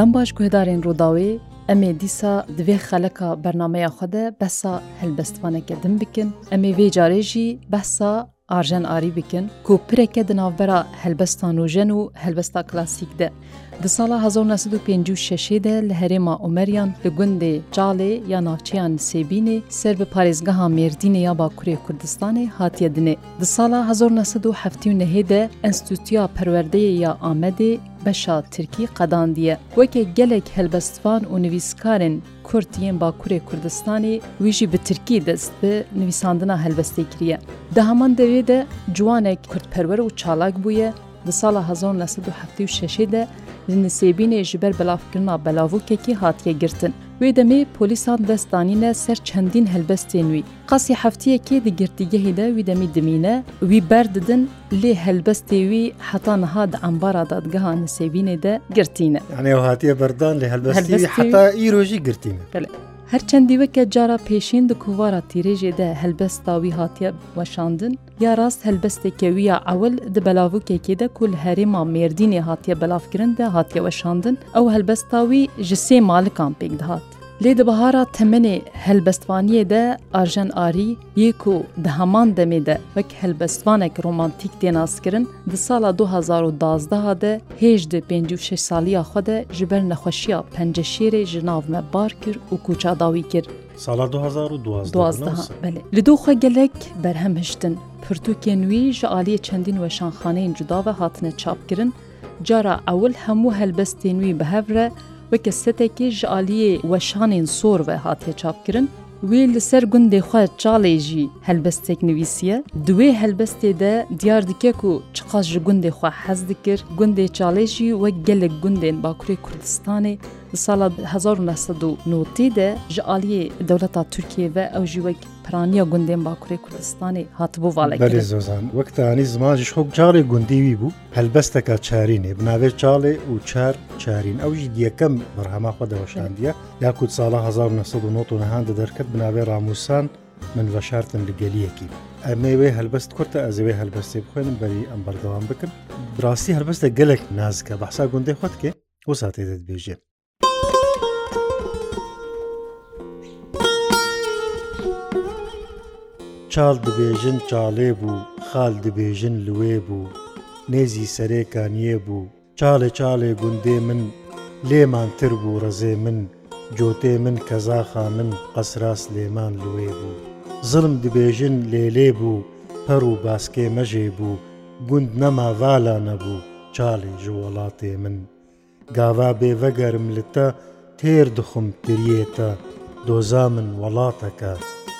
دەم باش گوهدارên ڕووداوێ ئەمێ دیسا divê xeleka bernameya xwe de besa helbestvaneke din bikin Emê vê carê jî besa arjen arî bikin ku pireke di navbera helbestan rojen û helbesta klasîk de. Di sala 1956 de li herêma Omeryan li gundê calê ya navçeyan Sêbînê ser bi parêzgeha Mêrdînê ya Bakurê Kurdistanê hatiye dinê. Di sala 1970 de Enstitûya Perwerdeyê ya Amedê بەشا ترکی قەداندیە وەکێ gelek helbestvan û nivîskarên Kurd yên Bakurê Kurdistanê wî jî bi Tirkî dest bi nivîsandina helbestê kiriye. Di heman devê de ciwanek Kurdperwer û çalak bûye di sala 1976 de li nisêbînê ji ber belavkirina belavokekî hatiye girtin. وێ دەمێ پۆلیسان دەستانینە سەر چەندین هەلبەستێن وی قەسی هەفتەیەکێ دەگرتیگەهیدا وی دەمی دمینە وی بەرددن لێ هەلبەستێوی حتانەها دە ئەمبارا دادگەها نسێوینێ دە گرتینە ئەێ هااتیە بەردان لە هەلبەستی حتا ئیرۆژی گرتینە. هەرچەندی وەکە جارە پێشین دو کووارە تیرێژێدە هەلبەستاوی هاتیە وەشاندن یا ڕاست هەلبەستێکەویە ئەول دە بەلاوکێکێدە کول هەرێما مێردینی هاتیە بەلافگرن دە هاتیە وەشاندن ئەو هەلبەستاوی ژسێ مالکان پێک دەهات Lê di bihara temenê helbestvaniyê de arjen arî yek û di heman demê de wek helbestvanek romantik tê naskirin di sala 2012 de hêj di 56 saliya xwe de ji ber nexweşiya penceşêrê ji nav me bar kir û kûça dawî kir. Sala 2012 Li doxwe gelek berhem hiştin. Pirtûkên wî ji aliyê çendîn weşanxaneyên cuda ve hatine çapkirin, cara ewil hemû helbestên wî bihevre, weke setekê ji aliyê weşanên sor ve hatiye çapkirin, wê li ser gundê xwe çalê jî helbestek nivîsiye, Di wê helbestê de diyar dike ku çiqa ji gundê xwe hez dikir, gundê çalê jî wek gelek gundên Bakurê Kurdistanê ساڵە 1990 de ji aliyê dewleta Türkiye ve ew ji wek piraniya gundên Bakurê Kurdistanê hatibû valekzan Wektanî ziman ji xok carê gundî wî bû helbesteka çarînê binavê çalê û çar çarîn ew jî diyekem berhema xwe deweşandiye yakut sala 1990 de derket binavê ramûsan min veşartin li geliyekî. ئەمێ wê هەلبەست کورتە ئەزەوێ هەلبەستێ بخوێنم بەری ئەم بەردەوام بکن براستی هەلبەستە گەلک نازکە بەحسا گوندێ خۆتکێ وە ساتێ دەتبێژێت چاڵ دەبێژن چاڵێ بوو خاڵ دەبێژن لێ بوو نێزی سەرێکانیە بوو چاڵێ چاڵێ گوندێ من لێمانتر بوو ڕزێ من جۆتێ من کەزاخا من قەسراس لێمان لێ بوو زلم دبێژن لێلێ بوو پەر و باسکێ مەژێ بوو گوند نەماڤالا نەبوو چاڵێ ژ وڵاتێ من گاوا بێڤەگەرم لتە تێر دخم تریێتە دۆزا من وڵاتەکە.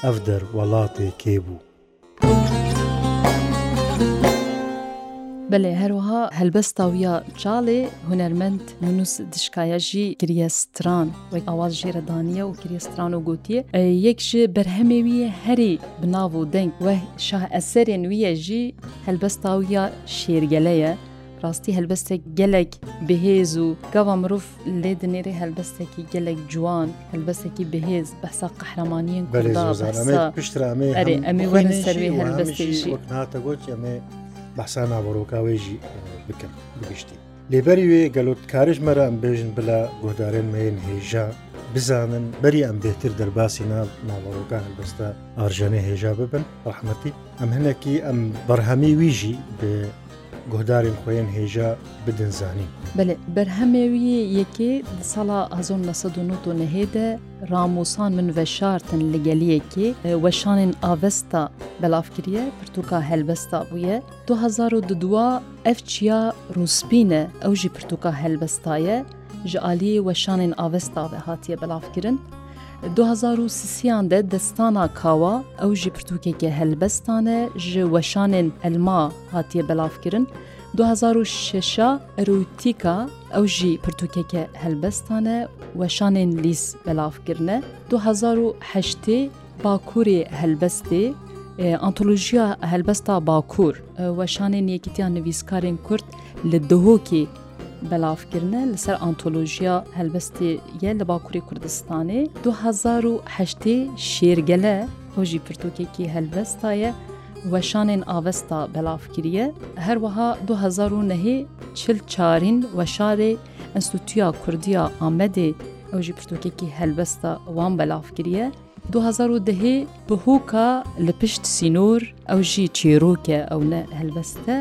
ئەف دەر وڵاتێ کێبوو. بلێ هەروەها هەلبەستاویە چاڵێ هوەرمەند نووس دشکایە ژی کریستران وەک ئاواز ژێرەدانە و کریستران و گوتیە یەک ژ بەرهەمێویە هەری بناو و دەنگ وە شاه ئەسەرێن ویە ژی هەلبەستاویە شێرگەلەیە ڕاستی هەلبەستێک گەلێک بەهێز و گاوا مرۆڤ لێ دنێری هەلبەستێکی گەلێک جوان هەلبەستێکی بەهێز بەسا قەحرەمانیان ئەمێ وەرن سەروێ هەلبەستێکی ناتە گوت ئەمێ بەسا ناوەڕۆکاوێژی بکەم بگشتی. لێبەری وێ گەلوت کارش مەرە ئەم بێژن بلا گۆدارێن مێن هێژە بزانن بەری ئەم بێتر دەرباسی ناب ناوەڕۆگە هەلبەستە ئارژانە هێژا ببن ڕحمەتی ئەم هەنێکی ئەم بەرهەمی ویژی بێ گۆدارین خۆیان هێژە بدنزانی بەرهەمێوی یەکێ ساڵا ئازۆن لە سەدونۆ نەهێدە ڕامۆسان من vəşartin li geliyekê weşanên avesta belavkiriye pirtûka helbesta bûye 2002 ev çiya rûspîne ew jî pirtûka helbestaye ji aliyê weşanên avesta ve hatiye belavkirin 2023 de destana kawa ew ji pirtûkeke helbestane ji weşanên elma hatiye belavkirin 2006 erotika ew jî pirtûkeke helbestane weşanên lîs belavkirine 2008 Bakurê helbestê antolojiya helbesta Bakur weşanên yekîtiya nivîskarên Kurd li dihokî بەلاافکردە لەسەر ئانتۆلۆژیا هەلبەستی یە لە باکووری کوردستانی 2010 شێرگەلە هۆژی پرتوکێکی هەلبەستایە وەشانên avesta belavkiriye herwiha 2009 çil çarîn weşarê Enstitûya Kurdiya Amedê ew jî piştokekî helbesta wan belavkiriye 2010 بهۆکە لە پشت سینۆر ئەو ژی چێرۆکە ئەو هەلبەستە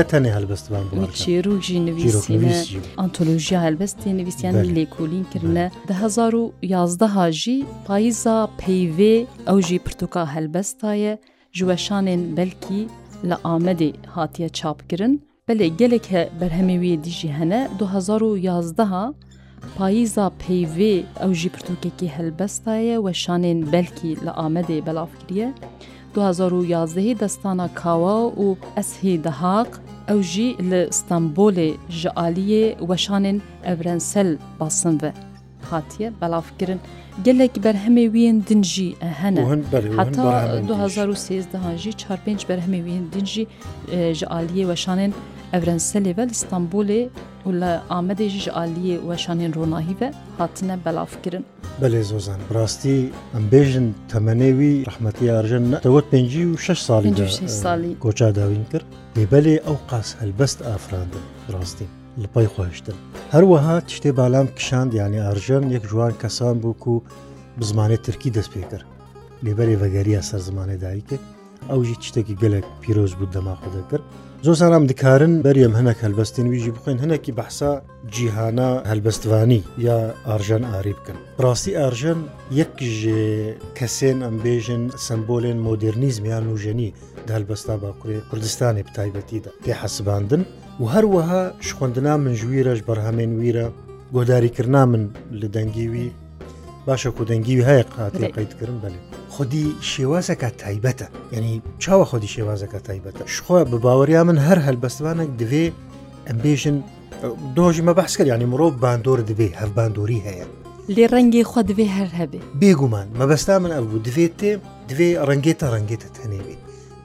نەتەنێ هەلبەستمان چێرۆژی نوویسینە ئەنتۆلۆژیا هەلبەستی نوویسیانی لێکۆلین کردە 2011 هاژی پاییزە پەیوێ ئەو ژی پرتوکا هەلبەستایە ژوەشانێن بەلکی لە ئامەدی هاتیە چاپکردن بەلێ گەلێک بەرهەمەوی دیژی هەنە 2011 ها پاییزا پەیێ ئەو ژی پرتۆکێکی هەلبەستایە و شانێن بەلکی لە ئامەدێ بەلافکریە 2011 دەستانە کاوا و ئەسهی دەهاق ئەو ژی لە ئستانبولێ ji عالیێ وەشانên ئەvrensel basinve hatiye belavkirin gelek berhemê wiyên din jî hene heta 2013 jî çarpênc berhemê wiyên din jî ji aliyê weşanên evrensselê ve li Stanbulê û li Amedê ji ji aliyê weşanên ronahî ve hatine belafkirin. Belê zozan rastî em bêjin temenê wî rehmetî arjen dewet pencî û şeş salî e, salî Koça dawîn kir Bêbelê ew qas helbest afrandin rastî. li pay xweştin. Herweha tiştê balam kişand yanî arjen yek jiwan kesan bû ku bi zimanê Tirkî dest pê kir. Lêberê vegeriya ser zimanê dayikek ئەوژی شتێکی گەلک پیرۆز بوو دەماخۆدە کرد زۆ سارام دکارن بەریم هەنک هەلبەستین ویژی بخۆین هەنێکی بەحسا جیهانا هەلبەستوانی یا ئارژەن ئاری بکەن ڕاستی ئارژەن یەک ژێ کەسێن ئەمبێژن سمبولێن مۆدررنیزمیان و ژەنی دەلبەستا باکوێ کوردستانی بتایبەتیدا پێ حەسباندن و هەروەها شخۆندنا من ژویرەش بەرهەمێن ویرە گۆداریکردنا من لە دەنگیوی باشە کودەنگی هەیە قاتی قیتکردن بەێ خودی شێوازەکە تایبەتە یعنی چاوە خودی شێوازەکە تایبەتە شخوا بە باوەریا من هەر هەلبەستوانە دوێ ئەمبێژن دۆژمە بەسکرد ینی مرۆڤ باندۆر دەبێ هەف باندۆری هەیە لێ ڕەنگی خۆ دوێ هەر هەبێ بێگومان مەبەستا من ئەو بوو دوێت تێ دوێ ڕنگێتە ڕنگێتە تەنێبێت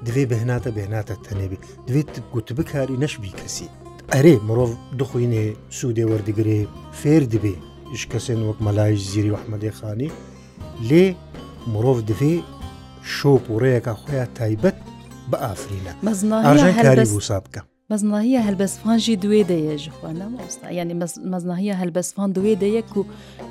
دوێ بەهناتە بێناتە تەنێبی دوێت گوت بکاری نەشبی کەسی ئەرێ مرۆڤ دخوینێ سوودێ وەردەگرێ فێر دبێ ش کەسێن وەک مەلایش زیری وەحمەدێ خانی لێ مرۆڤ دەوێ شۆپ و ڕێیەکە خۆیان تایبەت بە ئافرینە ئاژان کاری وسا بکە مەزناهیە هەلبەسفانژی دوێ دەیەژخوا نامۆستا ینی مەزناهیە هەلبەسفان دوێ دەیەک و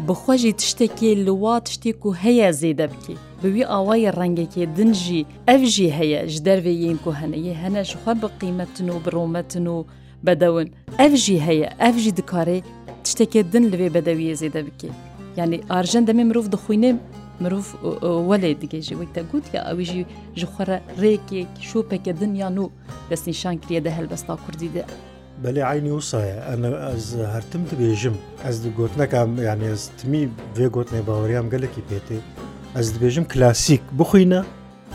بخۆژی تشتێکی لوا تشتێک و هەیە زێدە بکی بوی ئاوای ڕەنگێکی دنجی ئەفژی هەیە ژ دەروێین و هەنەیە هەنەش خوا بقیمەتن و بڕۆمەتن و بەدەون ئەفژی هەیە ئەفژی دکارێ تشتێکی دن لەوێ بەدەویە زێدە بکێ ینی ئارژەن دەمێ مرۆڤ دخوینێ مرۆڤ وەلێ دیگەژێ وەکتە گوت کە ئەویژی ji خۆرە ڕێکێک شوپێکە دنیان و دەستنیشان کرێدە هەلبەستا کوردی دە. بەێ عینی وسایە ئەە ئەز هەرتم دەبێژم ئەس گوتنەکەم یان ێستمی بێ گوتنێ باوەریام گەلکی پێتێ ئەس دەبێژم کلاسیک بخوینە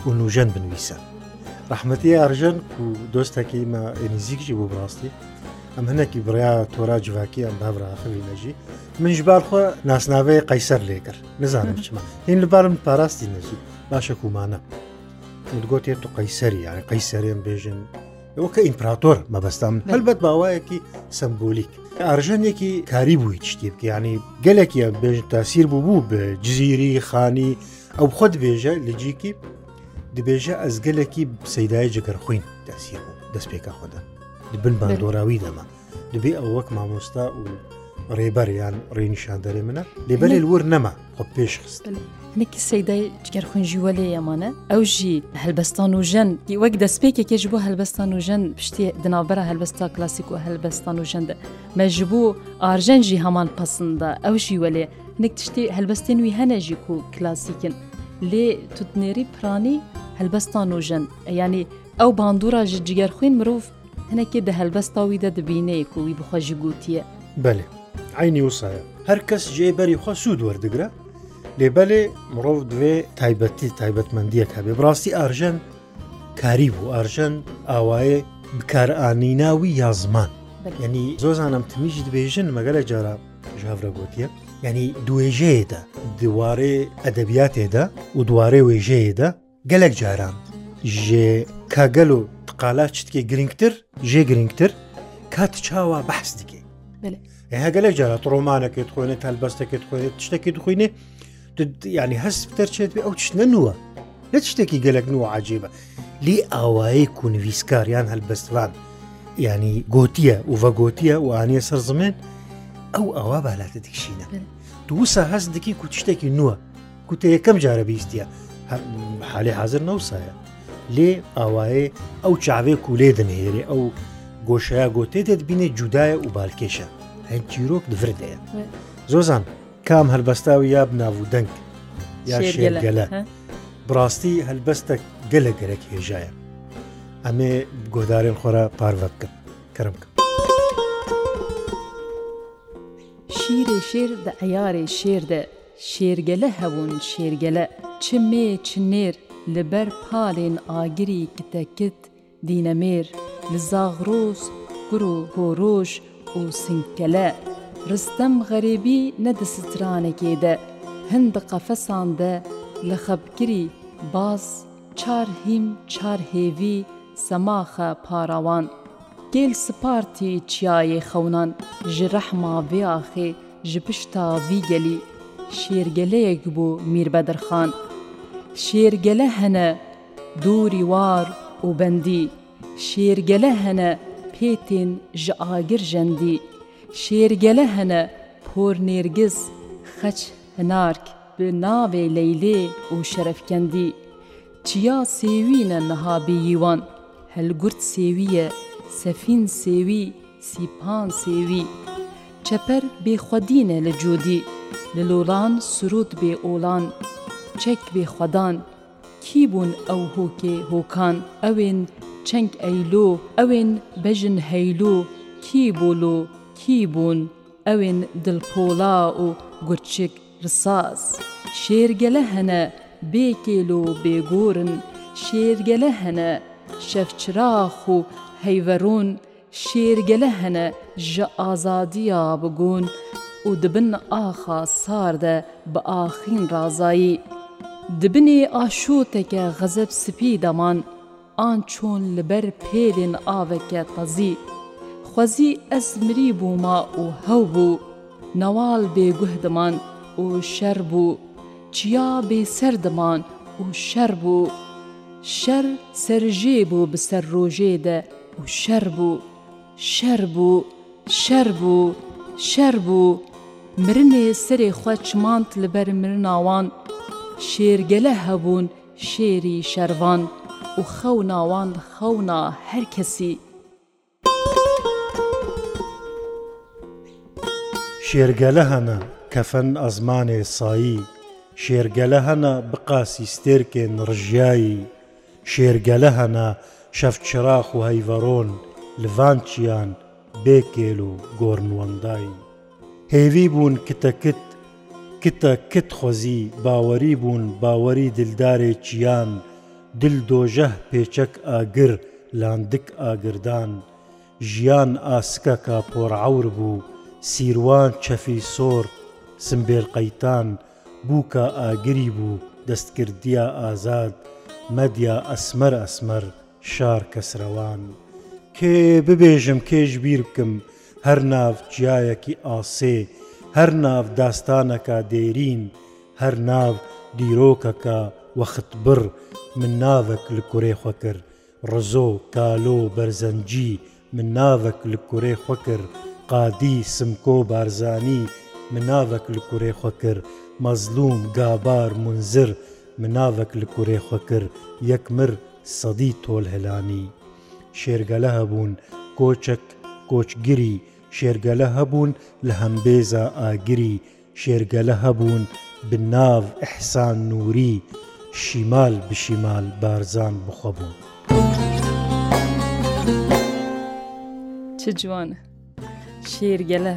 و نوژەن بنویسە. ڕحمەتی ئارژەن و دۆستەکەی مە ئەنیزیکجی بۆ بڕاستی ئەم هەنێکی بریا تۆرا جوواکی ئەم باڕاخوی نەژی منژبارخۆ ناسناوەیە قەیسەر لێکرد نزانم چمە هین لەبارم پاراستی نەزی باشە کومانە گوتێت تو قەیسەری یاری قەیسەرێن بێژن ئەوە کە ئیمپراتۆر مەبەستام هەلبەت باوایەکی سمبولیک ئارژەنێکی کاری بووی شتی بکەیانی گەلێکی بێژن تاسیر بوو بوو بە جزیری خانی ئەو خۆت بێژە لەجیکی دبێژە ئەزگەلێکی سەدای جگەر خوین تاسیر بوو دەست پێکە خۆدە بن باندۆراوی دەما دەبێ ئەو وەک مامۆستا و ڕێبەریان ڕێنیشان دەرێ منە لێبەرێ ور نەما خۆ پێش خست. نێکی سەیدای جگەرخونجیوە لێ ئەمانە ئەو ژی هەلبەستان و ژەن وەک دەستپێکێکێک بۆ هەلبەستان و ژەن پشتی دناوبەرە هەلبەستا کلاسیک و هەلبەستان و ژەندە مەژبوو ئارژەنجی هەمان پەسەندە ئەو ژیوە لێ نەک تشتی هەلبەستێن وی هەنەژی و کلاسیکن لێ توتنێری پرانی هەلبەستان و ژەن ینی ئەو باندورا ژ جگەرخوین مرۆڤ هەنێکی دە هەلبەستاویدا دەبینەیە کوی بخۆژی گوتیە بەێ عینی وسایە هەر کەس جێ بەری خۆ سوود وەردەگرە لێبەلێ مرۆڤ دوێ تایبەتی تایبەتمەندیەک هەبێ بڕاستی ئارژەن کاری بوو ئارژەن ئاوایە بکارانی ناوی یا زمان ینی زۆزانم تمیش دبێژن مەگەلە جارە ژاورە گوتیە ینی دوێژەیەدا دووارێ ئەدەبیاتێدا و دووارێ وێژەیەدا گەلک جاران ژێ کاگەل و تقالا چتکێ گرنگتر ژێ گرنگتر کات چاوە بەحستکێ هەگەلە جارات ڕۆمانەکەت خۆێنێت هەلبەستەکەت خۆێت شتێکی دخوێنێ ینی هەست بتەرچێت بێ ئەو چنە نووە لە شتێکی گەلک نووە عجیبە لی ئاوایی کونویسکاریان هەلبەستوان ینی گوتیە وڤە گوتیە وانە سەر زمێن ئەو ئەوە بالاتە دیکشینە دووسە هەست دکی کوچ شتێکی نووە کوتە یەکەم جارە بیستە حالی حاضر نەوسایە لێ ئاوایە ئەو چاوێ کولێ دنێرێ ئەو گۆشەیە گۆتێتت بینێ جودایە و بالکێشە هەند چیرۆک دفردەیە زۆزان کام هەلبەستا و یاب ناوودەنگ یا شێگەلە بڕاستی هەلبەستە گەلە گەرەک هێژایە ئەمێ گۆدارێن خۆرە پاروەکە کەرم بکە شیرێ شێر دە ئەیارێ شێردە شێرگەلە هەبوون شێرگەلە چ مێ چ نێر li ber palên agirî kitekit dînemêr li zaɣroz gur û horoj û sinkele Ristem xerêbî ne di stranekê de hin di qefesan de li xebkirî baz çar hîm çar hêvî semaxe parawan Gêl spartî çiyayê xewnan ji rehma vê axê ji pişta vî gelî şêrgeleyek bû Mîrbedirxan. شێرگەلە هەنە دووری وار و بەندی شێرگەلە هەنە پێتێن ژە ئاگر ژەندی شێرگەلە هەنە پۆر نێرگز خەچ هەنارک bi navê leylê û şerefkendî Çiya sêwî ne nihabî yîwan Helgurt sêwî ye sefîn sêwî sîpan sêwî Çeper bêxwedîne li cudî li lolan surûd bê olan چەک بێ خوددان کی بوون ئەو هۆکێ هۆکان ئەوێن چەنگ ئەیلۆ ئەوێن بەژن هەیلۆ کی بۆلۆ کی بوون ئەوێن دڵپۆڵا و گورچێک ڕساس شێرگەلە هەنە بێکێل و بێگۆرن شێرگەلە هەنە شەفچراخ و هەیڤەرۆن شێرگەلە هەنە ژە ئازادیە بگۆن و دبن ئاخا ساردە بە ئاخین ڕازایی Dibinê aşoteke xezeb spî daman, an çûn li ber pêlên aveke tazî. Xwezî ez mirî bûma û hew bû, Newal bêguh diman û şer bû, Çiya bêser diman û şer bû. Şer serjê bû bi ser rojê de û şer bû, Şer bû, şer bû, şer bû, Mirinê serê xwe çimant li ber mirinawan, شێرگەلە هەبوون شێری شەروان و خەو ناوان خەونا هەرکەسی شێرگەلە هەنە کەفەن ئەزمانێ سایی شێرگەلە هەنە بقاسی ستێرکێن ڕژیایی شێرگەلە هەنە شەفچراخ و هەیڤەڕۆن لڤانچیان بێکێل و گۆرنوەندایی هێوی بوون کتەکت کتە کت خۆزی باوەری بوون باوەری دلدارێکیان دل دۆژەه پێچەک ئاگر لاندک ئاگردان ژیان ئاسکە کاپۆرعور بوو سیروان چەفی سۆر سمبێلقەیتان بووکە ئاگری بوو دەستکردیا ئازاد مەدیا ئەسمەر ئەسمەر شار کەسرەوان کێ ببێژم کێش بیر بکەم هەر ناو جیایەکی ئاسێ هەر ناو داستانەکە دێرین هەر ناو دیرۆکەکە وەخت بڕ من ناوەک لە کوڕێخوا کرد ڕزۆ کالۆ بەرزەنجی من ناوەک لە کوڕێخوا کرد قادی سمکۆ بارزانی مناوەک لە کوڕێخوا کرد مەزلوم گابار منزر مناوەک لە کوڕێخوا کرد یەکمر سەدی تۆل هەلانی شێرگەلە هەبوون کۆچەک کۆچگیری شێرگەلە هەبوون لە هەمبێزە ئاگری شێرگەلە هەبوون بناو ئەحسان نووری شیمال بشیمال بارزان بخەبوون چ جوانە شێرگەلە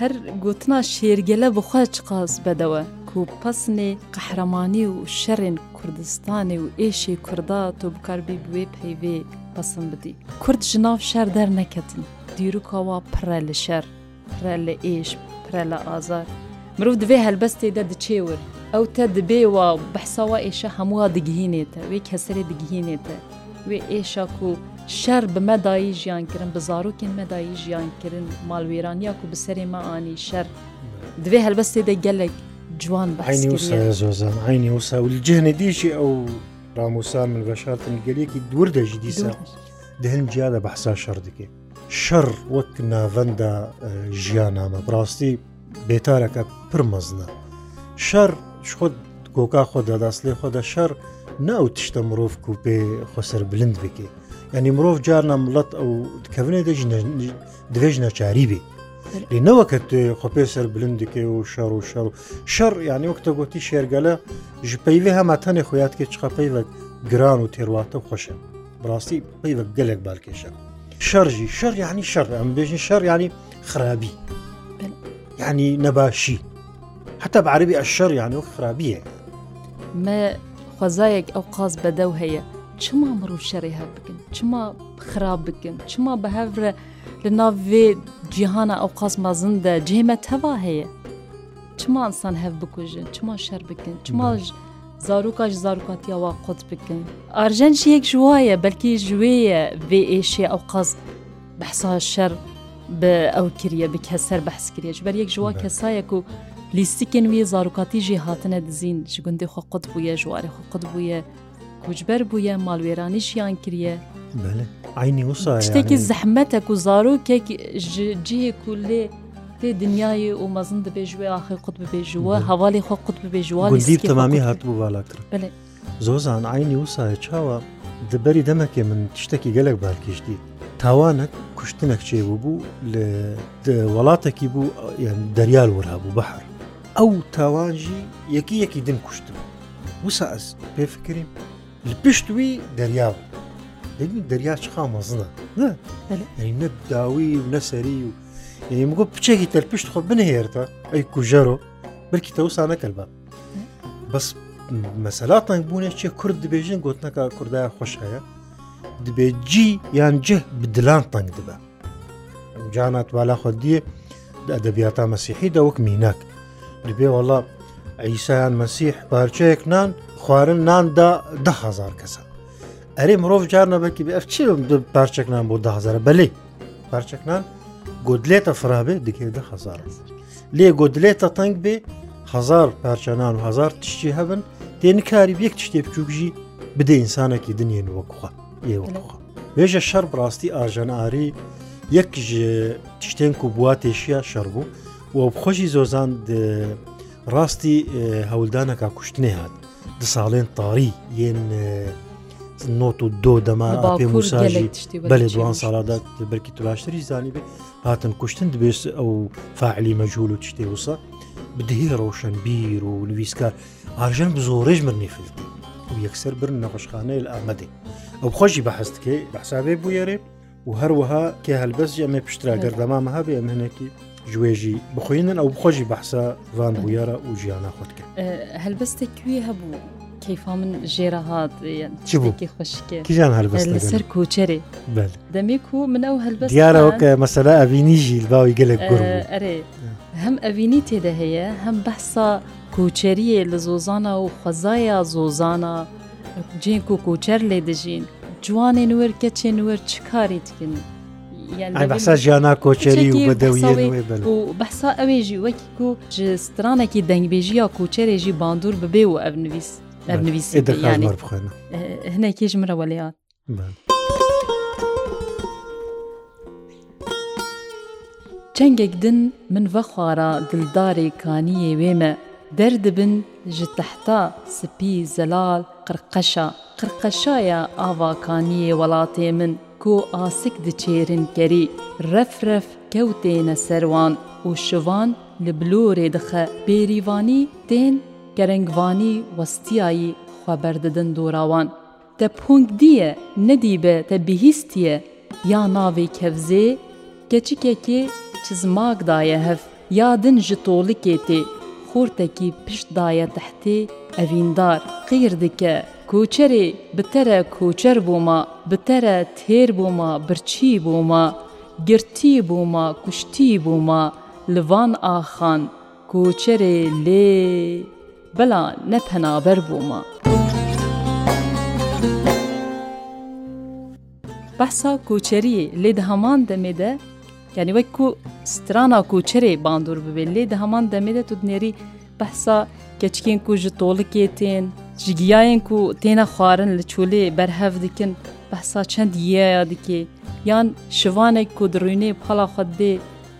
هەر گوتنا شێرگەلە بخوا چقاز بەدەوە و پەسنێ قەحرەمانی و شەڕێن کوردستانی و ئێشی کووردا تۆ بکاربی بێ پەیوێ پەسم بدی کورد ژناو شار دەرنەکەتن دیروکەوە پرە لە شەر پرە لە ئێش پرە لە ئازار مرۆڤ دەبێ هەلبەستێدا دچێور ئەو تە دەبێەوە بەحساوە ئێشە هەمووە دگهینێتە وێ کەسەرێ دگهینێتە وێ ئێشاک و شەر بمەدایی ژیانکردن بزارۆکین مەدایی ژیانکردن ماڵوێرانیا و بسەرێ مەانی شەر دوێ هەلبەستێدا گەلێک جوان بەزۆزان عینی وساولی جێنە دیشی ئەو ڕاموسا من بەشارتن گەلێکی دوور دەژی دیسە دهن جیادا بەحسا شەر دکێت شەڕ وەک ناڤەندا ژیانامە بڕاستی بێتارەکە پرمەزنە شەر خۆت گۆکا خۆ دەداست لێ خۆدا شەر ناو تشتە مرۆڤ و پێ خۆسەر بلند بکێ ینی مرۆڤ جار نامڵەت ئەو کەونێ دەژ نەچاری بێ لێنەوە کە خۆپێ سەر بلندکێ و شەڕ و شەڕ شەڕ یانی وەکتە گوتی شێرگەلە ژ پەیوێ هەماتەنێ خۆیاتکە چقەپەی وەک گران و تێڕواتە خۆشە بڕاستی پەی وەک گەلێک بالکێشە. شەرژی شەر یعنی شەر ئەم بێژین شەر ینی خراپی ینی نەباشی حتا بەعربی ئەشەر یانە و خراپیە مە خۆزایەک ئەو قاز بەدەو هەیە چما مرۆڤ شەڕی هەر بکن چما خراپ بکن چما بە هەورە لە ناوێ جیهانە ئەو قاز مازندە جێمە تەوا هەیە چما ئەسان هەف بکوژن چما شەر بکن چماژ zaroka ji zarokatiya wa qut bikin. Arjen jî yek ji waye belkî ji wê ye vê êşê ew qas behsa şer bi ew kiriye bi keser behs kiriye ji ber yek ji wa kesaye ku lîstikên wê zarokatî jî hatine dizîn ji gundê xwe qut bûye ji warê xwe qut bûye kucber bûye malwêranî jiyan kiriye. Aynî wisa tiştekî zehmete ku zarokek ji cihê ku lê, دێ دنیای و مەزن دەبێژوێ ئاخی قوت ببێژوە هەواڵی خۆ قوت ببێژوە تەمامی هاتبوو بالاکتر زۆزان ئاینی وسایە چاوە دەبەری دەمەکێ من شتێکی گەلک بارکیشتی تاوانە کوشتنەک چێ بوو بوو لە وڵاتێکی بوو دەریال وەرابوو بەحر ئەو تاوانژی یەکی یەکی دم کوشتم وسە ئەس پێ فکریم لە پشتوی دەریاوە دەبین دەریا چ خامەزنە نە داوی و نەسەری و گو پچێکی تەلپشت خۆ بنهێرتە ئەی کوژەرۆ برکی تەوسانە کەلبە بەس مەسەلا تەنگ بوونە چێ کورد دبێژن گوتنەکە کوردای خۆشەیە دبێ جی یان جه بدلان تەنگ دبە جانات والا خۆ دیە ئەدەبیاتا مەسیحی دەوەک مینەک دبێ وڵە ئەیسایان مەسیح پارچەیەک نان خوارن ناندا دههزار کەسە ئەرێ مرۆڤ جار نەبەکی ئەف چی پارچەک نان بۆ دههزار بەلێ پارچەک نان گدلێتە فرابێ دکێدە خزار لێ گدلێتە تەنگ بێ هزار پارچەنان و هزار تشتی هەبن تێن کاری یەک تشتێ بچووکژی بدە ئینسانێکی دنیێن وەکوخە ئێوەخە بێژە شەر ڕاستی ئاژەناری یەک تشتێنک و بوا تێشیە شەر بوو و بخۆشی زۆزان ڕاستی هەولدانەکە کوشتنێ هات دە ساڵێن تاری یەن نۆت و دۆ دەما پێ موساژی بەێ دوان ساڵادات بەرکی تباشتری زانی بێ هاتن کوشتن دەبێت ئەو فعلی مەجول و شتێ وسە بدهی ڕۆشن بیر و لویسکار ئاژەن بزۆڕێژ مرنی فلت و یەکسەر برن نەخۆشخانەیە لە ئامەدەی ئەو خۆشی بەحستکەی بەحسابێ بوویێرێ و هەروەها کێ هەلبەست ئەمێ پشترا گەردەمامە هەبێ ئەمهێنێکی ژێژی بخۆێنن ئەو بخۆشی بەحسا وان بویارە و ژیانە خۆتکە هەلبەستێکوێ هەبوو کەیفا من ژێرە هاات خوشکێ کیژان هەلبەست لەسەر کوچەرێ دەمێک و منە و هەلبەست دیارەوە کە مەسەلا ئەڤینی ژیل باوی گەلێک ئەرێ هەم ئەڤینی تێدە هەیە هەم بەسا کوچەریە لە زۆزانە و خەزایە زۆزانە جێنک و کوچەر لێ دەژین جوانێن وەر کەچێن وەر چ کاری تکن بەسا ژیانە کۆچەری و بەدەوی و بەسا ئەوێژی وەکی و ji stranekî dengbêjiya koçerê jî bandur bibe û ev nivîs نویسی هەنێکیش مرەوە لەات چەندێک دن من vە خوارە دلدارێ کانیە وێمە دەردبن ji tehta sipî zelal qirqeşa qirqeşaya avakaniyê welatê min ku asik diçêrin kerî ref ref kewtêne serwan û şivan li bilorê dixe pêrîvanî tên گەرەنگوانی وەستیایی خوابەردەدەن دۆراوان دە پونگ دیە نەدیبە تە بihîstiye ya navê kevzê keçikekê çizmak daye hev ya din ji tolikê tê xortekî pişt daye tehtê evîndar qîr dike koçerê bi te re koçer bûma bi te re têr bûma birçî bûma girtî bûma kuştî bûma li van axan koçerê lê بەلا نەپەنابەر بوومە. Behsa koçeriyê lê di heman demê de yani wek ku strana koçerê bandor bibe lê di heman demê de tu dinerî behsa keçikên ku ji tolikê tên, ji giyayên ku têne xwarin li çolê berhev dikin behsa çend yiyaya dike yan şivanek ku dirûnê pala xwedê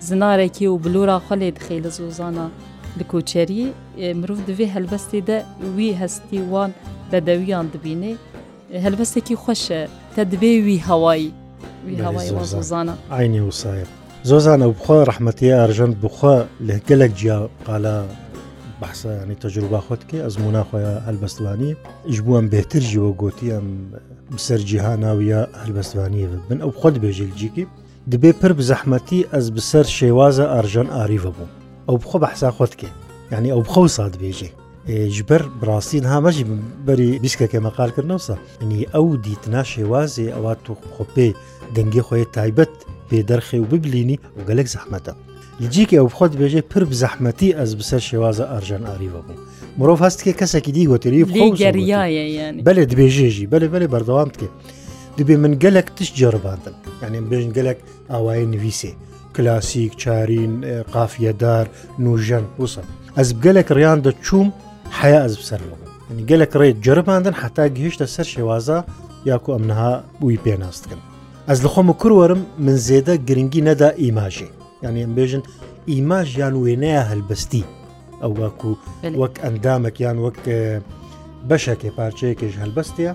zinarekê û bilora xelê dixê li zozana di koçeriyê e, mirov di vê helbestê de wî hestî wan bedewiyan dibîne e, helbestekî xweş e te dibê wî hewayî wî hewayî zana Aynî wsayeb زۆزان ئەو بخوا ڕحمەتی ئارژەن بخوا لە گەلێک جیا قالا بەسانی تەجروبا خۆتکە ئەزمونا خۆیان هەلبەستوانی ژ بووم بێتر ژیوە گوتیم بسەرجیها ناویە هەلبەستوانیە بن ئەو خۆت بێژێک جیکی دبێ پر بزەحمەتی ئەس بسەر شێوازە ئارژەن ئاریڤە بوو ئەو بخۆ بە حسا خۆت کرد ینی ئەو بخە سات بێژێ ژبەر بڕاستین هامەژی بەری بیسکەکە مەقالکردنەوەسا ینی ئەو دیتنا شێوازێ ئەوە تو خۆپێ دەنگی خۆی تایبەت پێ دەرخێ و ببلینی و گەلک زەحمەتە لجیکە ئەو خۆت بێژێ پر زەحمەتی ئەس بسەر شێوازە ئەرژەن ئاریوە بوو مرۆڤ هەستکە کەسێکی دی گۆتری بەێ دبێژێژی بەێ بەێ بەردەوام بکە دبێ من گەلک تش جێڕباندن یعنی بێژن گەلک ئاوای نویسێ کلاسیک چارین قافیەدار نوژەن وسە ئەس گەلێک ڕیان دەچووم حیا ئەز بسەرەوە نی گەلێک ڕێ جرەباندن حتا گەهشتە سەر شێوازە یاکو ئەمنها بووی پێناستکن ئەس لە خۆم کووەرم من زێدە گرنگی نەدا ئیماژێ یعنی ئەم بێژن ئیماژ یان وێنەیە هەلبەستی ئەو وەکو وەک ئەندامەکیان وەک بەشێکێ پارچەیەکیش هەلبەستە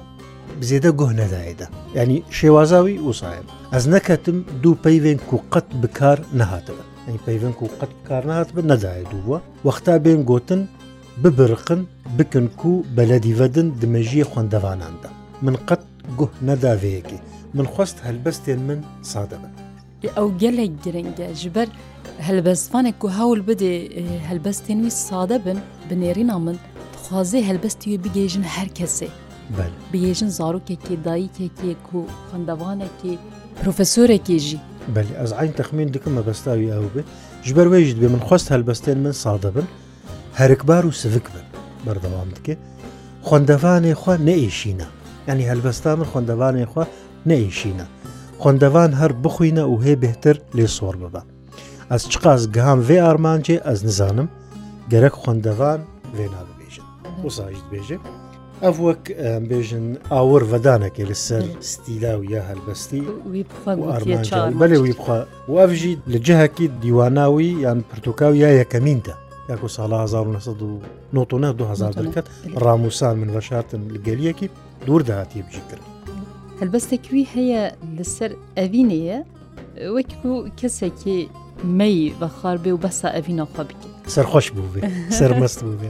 بزێدە گۆه نەدایدا ینی شێوازاوی وسایم ئەس نەکەتم دوو پەیوێن و قەت بکار نەهاتەوە ئەنی پەیوێن و قەت کار نهات بە نەدایە دووە وەختا بێن گوتن ببرقن بکن و بەلەدیڤدن دمەژیە خوندەواناندا من قەت گوه نەداوەیەکی من خواست هەلبەستێن من سادەبن ئەو گەلێک گرنگە ژبەر هەلبەستفانێک و هەول بدێ هەلبەستێنوی سادە بن بنێرینا من خوازێ هەلبەستی بگێژن هەر کەسێ بێژن زارۆکێکی دایکێکێک و خندەوانێکی پرۆفسۆرێکێژی بەلی ئەز عین تەخمین دکم مەبەستاوی ئەو بێت ژبەر وێژت بێ من خۆست هەلبەستێن من سادە بن هەرکبار و سفک بن بەردەوام دکێ خوندەوانێ خوا نەئیشینە ینی هەلبەستا من خوندەوانێ خوا نەئیشینە خوندەوان هەر بخوینە و هێ بهتر لێ سۆر ببە ئەس چقاس گام وێ ئارمانجێ ئەس نزانم گەرەک خوندەوان وێنا ببێژن وساژت بێژێ؟ ئەف وەک بێژن ئاور ڤدانەکە لەسەر ستیلا و یا هەلبەستی بەێ وی بخوا وافژی لە جەهەکی دیواناوی یان پرتوکاو یا یەکەمینتە یاکو ساڵ 1990 دەکەت ڕاموسان من بەشارتن لەگەلیەکی دوور داهاتی بژی کرد هەلبەستێکوی هەیە لەسەر ئەڤینەیە وەکو کەسێکی مەی بەخار بێ و بەسا ئەڤینەخوا بکە سەرخۆش بوو بێ سەرمەست بوو بێ.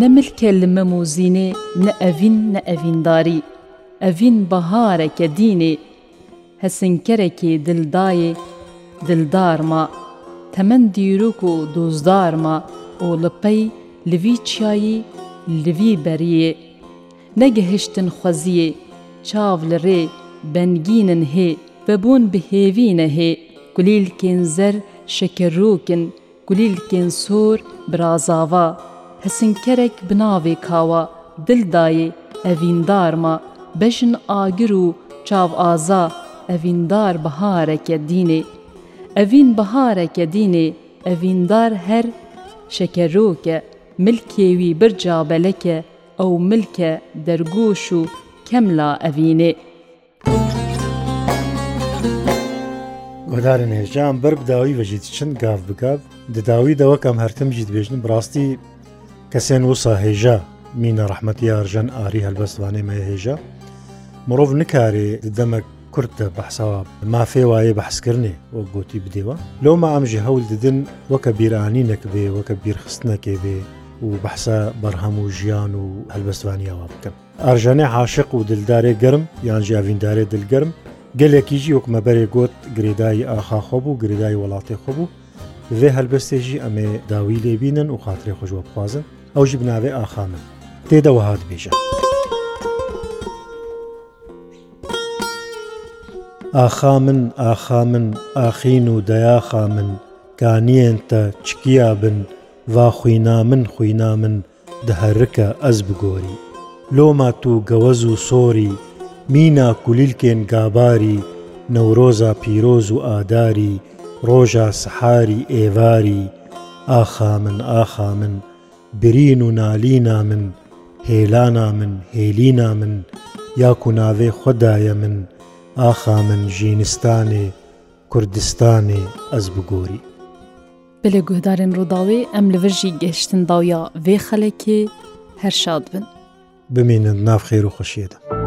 ne milkê li me mûzînê ne evîn ne evîndarî evîn bihareke dînê hesinkerekê dildayê dildar ma temen dîrok û dozdar ma û li pey li vî çiyayî li vî beriyê negihiştin xweziyê çav li rê bengînin hê vebûn bi hêvîne hê gulîlkên zer şekerrokin gulîlkên sor birazava hesinkerek bi navê kawa dil dayê evîndarma beşin agir û çavaza evîndar bihareke dînê evîn bihareke dînê evîndar her şekerroke milkê wî bir cabeleke ew milke dergoş û kemla evînê گۆدارن هێژان بەر بداوی بەژیت چند گاف بگاب دەداوی دەوەکەم هەرتم ژیت بێژن بڕاستی کەسێن وسا هێژە مینە ڕحمەتی یارژەن ئاری هەلبەستوانێ مە هێژە مرۆڤ نکارێ دەمە کورتە بەحساوە مافێ وایە بەحسکردێ وە گوتی بدێوە لەومە ئەمژی هەول ددن وەکە بیرانی نەکبێ وەکە بیرخستنەکێ بێ و بەحسە بەرهەم و ژیان و هەلبەستوانیەوە بکەم ئارژانێ عاشق و دلدارێ گەرم یان ژاویندارێ دلگەرم گەلێکیژی وەکمەبەرێ گوت گرێدایی ئاخاخۆ بوو گرێدای وڵاتی خۆ بوو وێ هەلبەستێژی ئەمێ داوی لێبینن و خااتێ خۆشوە بخوازن ئەوژی بناوێ ئاخامە تێدەوە هات بێژە. ئاخا من ئاخا من ئاخین و دەیاخا من کانیێنتە چکیا بن وا خوینا من خوینا من دەهرکە ئەس بگۆری لۆمات و گەوەز و سۆری مینا کولیلکێن گاباری نەورۆزا پیرۆز و ئاداری ڕۆژە سەحاری ئێواری ئاخا من ئاخا من برین و نالینا من هێلانا من هێلینا من یاک و ناوێ خۆدایە من ئاخا من ژینستانێ کوردستانی ئەس بگۆری بە لە گوهدارن ڕووداوێ ئەم لەڤژی گەشتن داویا وێ خەلەکێ هەر شاد بن بمێنن ناف خێر و خوشیێدە.